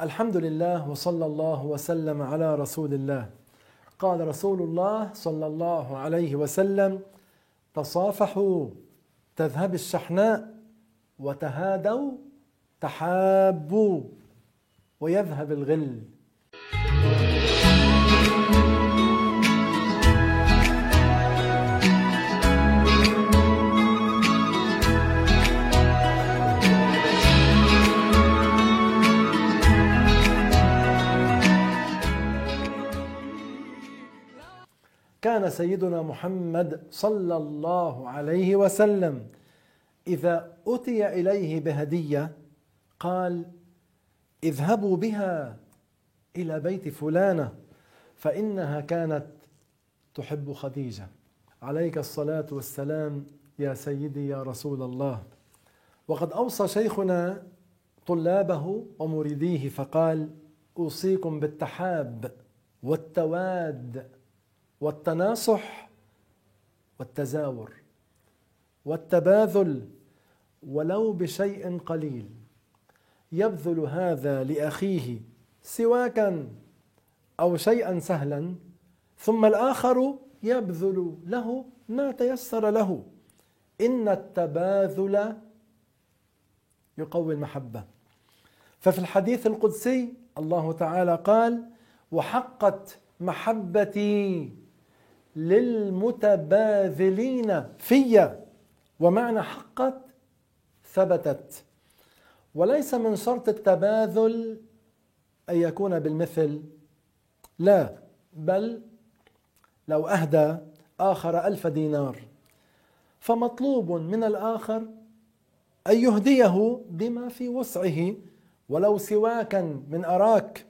الحمد لله وصلى الله وسلم على رسول الله قال رسول الله صلى الله عليه وسلم تصافحوا تذهب الشحناء وتهادوا تحابوا ويذهب الغل كان سيدنا محمد صلى الله عليه وسلم. إذا أتي إليه بهدية قال اذهبوا بها إلى بيت فلانة فإنها كانت تحب خديجة. عليك الصلاة والسلام يا سيدي يا رسول الله. وقد أوصى شيخنا طلابه ومريديه فقال أوصيكم بالتحاب والتواد. والتناصح والتزاور والتباذل ولو بشيء قليل يبذل هذا لأخيه سواكا أو شيئا سهلا ثم الآخر يبذل له ما تيسر له. إن التباذل يقوي المحبة. ففي الحديث القدسي الله تعالى قال وحقت محبتي للمتباذلين في ومعنى حقت ثبتت. وليس من شرط التباذل أن يكون بالمثل لا بل لو أهدى آخر ألف دينار. فمطلوب من الآخر أن يهديه بما في وسعه ولو سواكا من أراك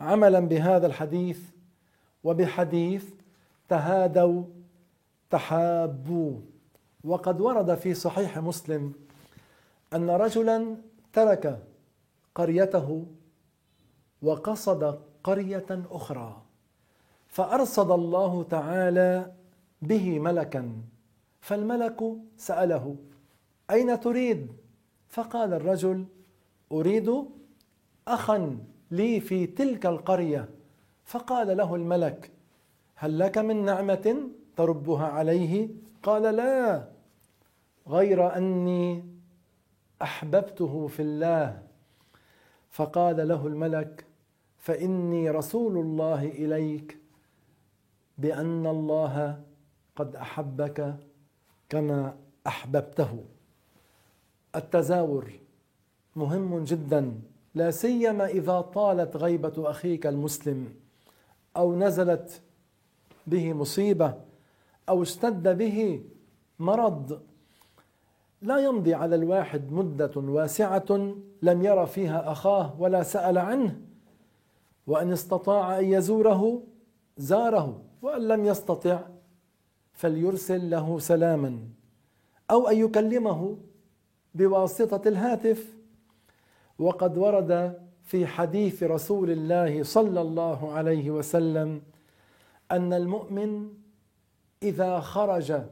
عملا بهذا الحديث وبحديث تهادوا تحابوا. وقد ورد في صحيح مسلم أن رجلا ترك قريته وقصد قرية أخرى فأرصد الله تعالى به ملكا فالملك سأله أين تريد؟ فقال الرجل أريد اخا لي في تلك القرية. فقال له الملك هل لك من نعمة تربها عليه؟ قال لا غير أني أحببته في الله. فقال له الملك فإني رسول الله إليك بأن الله قد أحبك كما أحببته. التزاور مهم جدا لا سيما إذا طالت غيبة أخيك المسلم أو نزلت به مصيبة أو اشتد به مرض لا يمضي على الواحد مدة واسعة لم ير فيها أخاه ولا سأل عنه وإن استطاع أن يزوره زاره وإن لم يستطع فليرسل له سلاما أو أن يكلمه بواسطة الهاتف. وقد ورد في حديث رسول الله صلى الله عليه وسلم أن المؤمن إذا خرج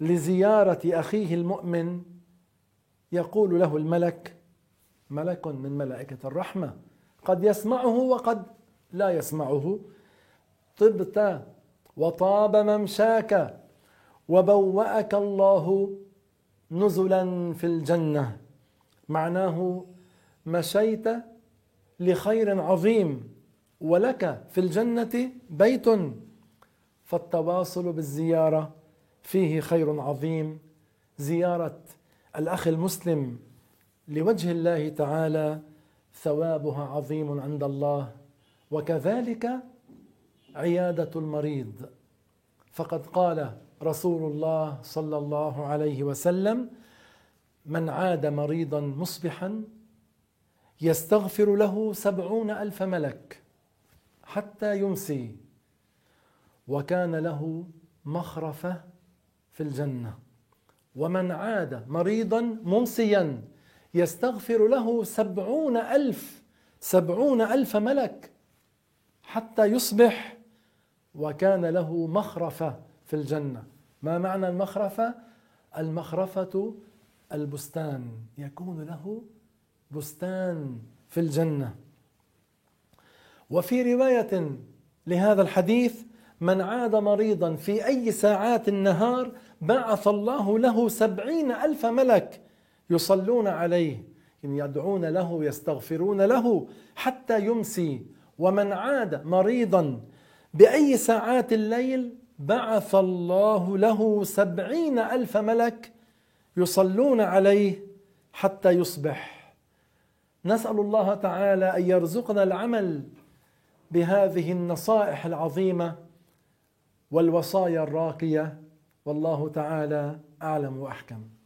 لزيارة أخيه المؤمن يقول له الملك ملك من ملائكة الرحمة قد يسمعه وقد لا يسمعه. طبت وطاب ممشاك وبوأك الله نزلا في الجنة. معناه مشيت لخير عظيم ولك في الجنة بيت فالتواصل بالزيارة فيه خير عظيم. زيارة الأخ المسلم لوجه الله تعالى ثوابها عظيم عند الله وكذلك عيادة المريض. فقد قال رسول الله صلى الله عليه وسلم من عاد مريضا مصبحا يستغفر له سبعون ألف ملك حتى يمسي وكان له مخرفة في الجنة. ومن عاد مريضا ممسيا يستغفر له سبعون ألف سبعون ألف ملك حتى يصبح وكان له مخرفة في الجنة. ما معنى المخرفة؟ المخرفة البستان. يكون له بستان في الجنة. وفي رواية لهذا الحديث من عاد مريضا في أي ساعات النهار بعث الله له سبعين ألف ملك يصلون عليه يدعون له يستغفرون له حتى يمسي. ومن عاد مريضا بأي ساعات الليل بعث الله له سبعين ألف ملك يصلون عليه حتى يصبح. نسأل الله تعالى أن يرزقنا العمل بهذه النصائح العظيمة. والوصايا الراقية والله تعالى أعلم وأحكم.